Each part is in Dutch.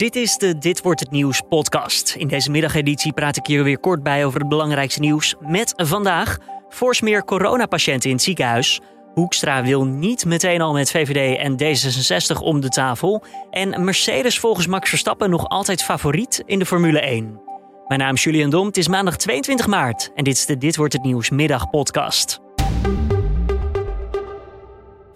Dit is de Dit wordt het nieuws podcast. In deze middageditie praat ik hier weer kort bij over het belangrijkste nieuws. Met vandaag fors meer coronapatiënten in het ziekenhuis. Hoekstra wil niet meteen al met VVD en D66 om de tafel. En Mercedes volgens Max Verstappen nog altijd favoriet in de Formule 1. Mijn naam is Julian Dom. Het is maandag 22 maart en dit is de Dit wordt het nieuws middagpodcast.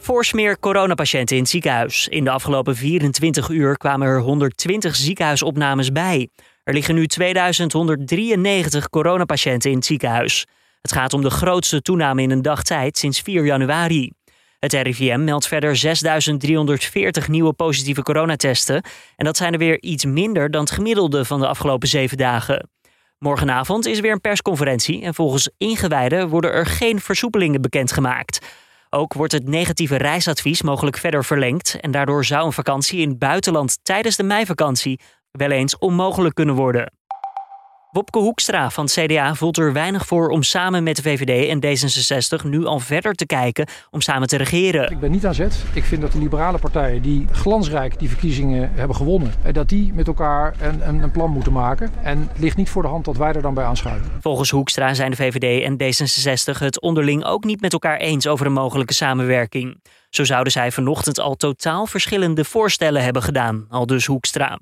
Fors meer coronapatiënten in het ziekenhuis. In de afgelopen 24 uur kwamen er 120 ziekenhuisopnames bij. Er liggen nu 2193 coronapatiënten in het ziekenhuis. Het gaat om de grootste toename in een dag tijd sinds 4 januari. Het RIVM meldt verder 6.340 nieuwe positieve coronatesten. En dat zijn er weer iets minder dan het gemiddelde van de afgelopen zeven dagen. Morgenavond is er weer een persconferentie en volgens ingewijden worden er geen versoepelingen bekendgemaakt. Ook wordt het negatieve reisadvies mogelijk verder verlengd en daardoor zou een vakantie in het buitenland tijdens de meivakantie wel eens onmogelijk kunnen worden. Wopke Hoekstra van het CDA voelt er weinig voor om samen met de VVD en D66 nu al verder te kijken om samen te regeren. Ik ben niet aan zet. Ik vind dat de liberale partijen die glansrijk die verkiezingen hebben gewonnen, eh, dat die met elkaar een, een, een plan moeten maken. En het ligt niet voor de hand dat wij er dan bij aanschuiven. Volgens Hoekstra zijn de VVD en D66 het onderling ook niet met elkaar eens over een mogelijke samenwerking. Zo zouden zij vanochtend al totaal verschillende voorstellen hebben gedaan, al dus Hoekstra.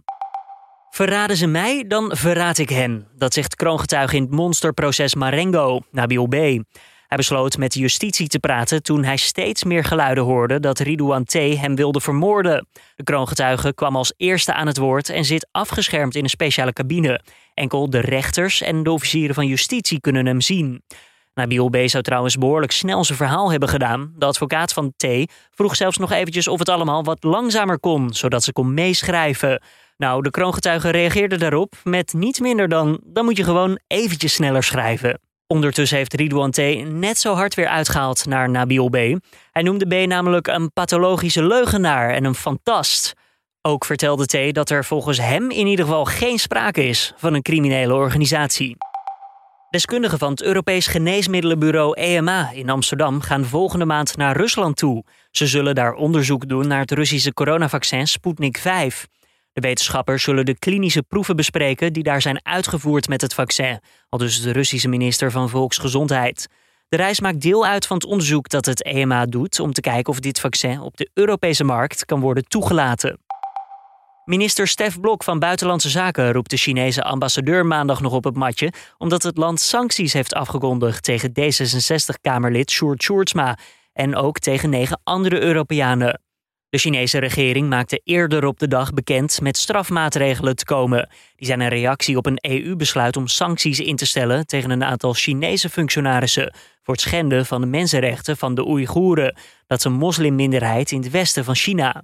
Verraden ze mij, dan verraad ik hen. Dat zegt kroongetuige in het monsterproces Marengo, Nabil B. Hij besloot met de justitie te praten toen hij steeds meer geluiden hoorde dat Ridouan T. hem wilde vermoorden. De kroongetuige kwam als eerste aan het woord en zit afgeschermd in een speciale cabine. Enkel de rechters en de officieren van justitie kunnen hem zien. Nabil B. zou trouwens behoorlijk snel zijn verhaal hebben gedaan. De advocaat van T. vroeg zelfs nog eventjes of het allemaal wat langzamer kon, zodat ze kon meeschrijven. Nou, de kroongetuige reageerde daarop met niets minder dan: dan moet je gewoon eventjes sneller schrijven. Ondertussen heeft Ridouan T. net zo hard weer uitgehaald naar Nabil B. Hij noemde B. namelijk een pathologische leugenaar en een fantast. Ook vertelde T. dat er volgens hem in ieder geval geen sprake is van een criminele organisatie. Deskundigen van het Europees Geneesmiddelenbureau EMA in Amsterdam gaan volgende maand naar Rusland toe. Ze zullen daar onderzoek doen naar het Russische coronavaccin Sputnik 5. De wetenschappers zullen de klinische proeven bespreken die daar zijn uitgevoerd met het vaccin, al dus de Russische minister van Volksgezondheid. De reis maakt deel uit van het onderzoek dat het EMA doet om te kijken of dit vaccin op de Europese markt kan worden toegelaten. Minister Stef Blok van Buitenlandse Zaken roept de Chinese ambassadeur maandag nog op het matje, omdat het land sancties heeft afgekondigd tegen D66-Kamerlid Sjoerd Sjoerdsma en ook tegen negen andere Europeanen. De Chinese regering maakte eerder op de dag bekend met strafmaatregelen te komen. Die zijn een reactie op een EU-besluit om sancties in te stellen tegen een aantal Chinese functionarissen voor het schenden van de mensenrechten van de Oeigoeren. Dat is een moslimminderheid in het westen van China.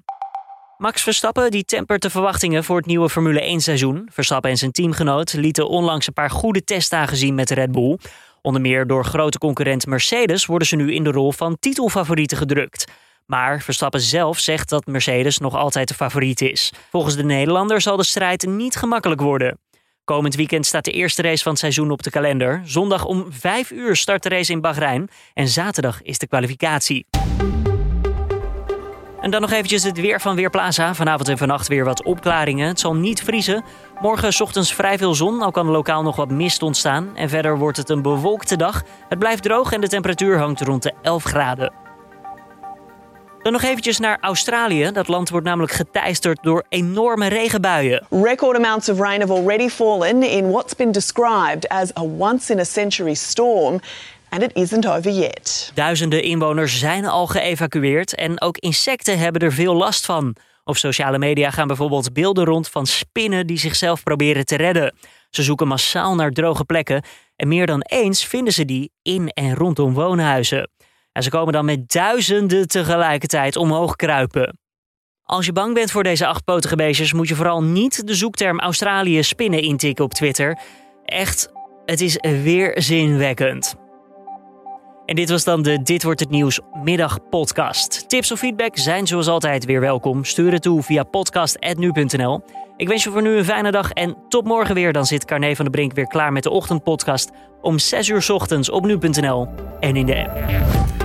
Max Verstappen die tempert de verwachtingen voor het nieuwe Formule 1 seizoen. Verstappen en zijn teamgenoot lieten onlangs een paar goede testdagen zien met Red Bull. Onder meer door grote concurrent Mercedes worden ze nu in de rol van titelfavorieten gedrukt. Maar Verstappen zelf zegt dat Mercedes nog altijd de favoriet is. Volgens de Nederlander zal de strijd niet gemakkelijk worden. Komend weekend staat de eerste race van het seizoen op de kalender. Zondag om 5 uur start de race in Bahrein en zaterdag is de kwalificatie. En dan nog eventjes het weer van Weerplaza. Vanavond en vannacht weer wat opklaringen. Het zal niet vriezen. Morgen ochtends vrij veel zon, al kan lokaal nog wat mist ontstaan. En verder wordt het een bewolkte dag. Het blijft droog en de temperatuur hangt rond de 11 graden. Dan nog eventjes naar Australië. Dat land wordt namelijk geteisterd door enorme regenbuien. Record amounts of rain have already fallen in what's been described as a once in a century storm. And it isn't over yet. Duizenden inwoners zijn al geëvacueerd en ook insecten hebben er veel last van. Op sociale media gaan bijvoorbeeld beelden rond van spinnen die zichzelf proberen te redden. Ze zoeken massaal naar droge plekken en meer dan eens vinden ze die in en rondom woonhuizen. En ze komen dan met duizenden tegelijkertijd omhoog kruipen. Als je bang bent voor deze achtpotige beestjes, moet je vooral niet de zoekterm Australië spinnen intikken op Twitter. Echt, het is weer zinwekkend. En dit was dan de Dit wordt het nieuws middagpodcast. Tips of feedback zijn zoals altijd weer welkom. Stuur het toe via podcast@nu.nl. Ik wens je voor nu een fijne dag en tot morgen weer. Dan zit Carne van de Brink weer klaar met de ochtendpodcast om 6 uur ochtends op nu.nl en in de app.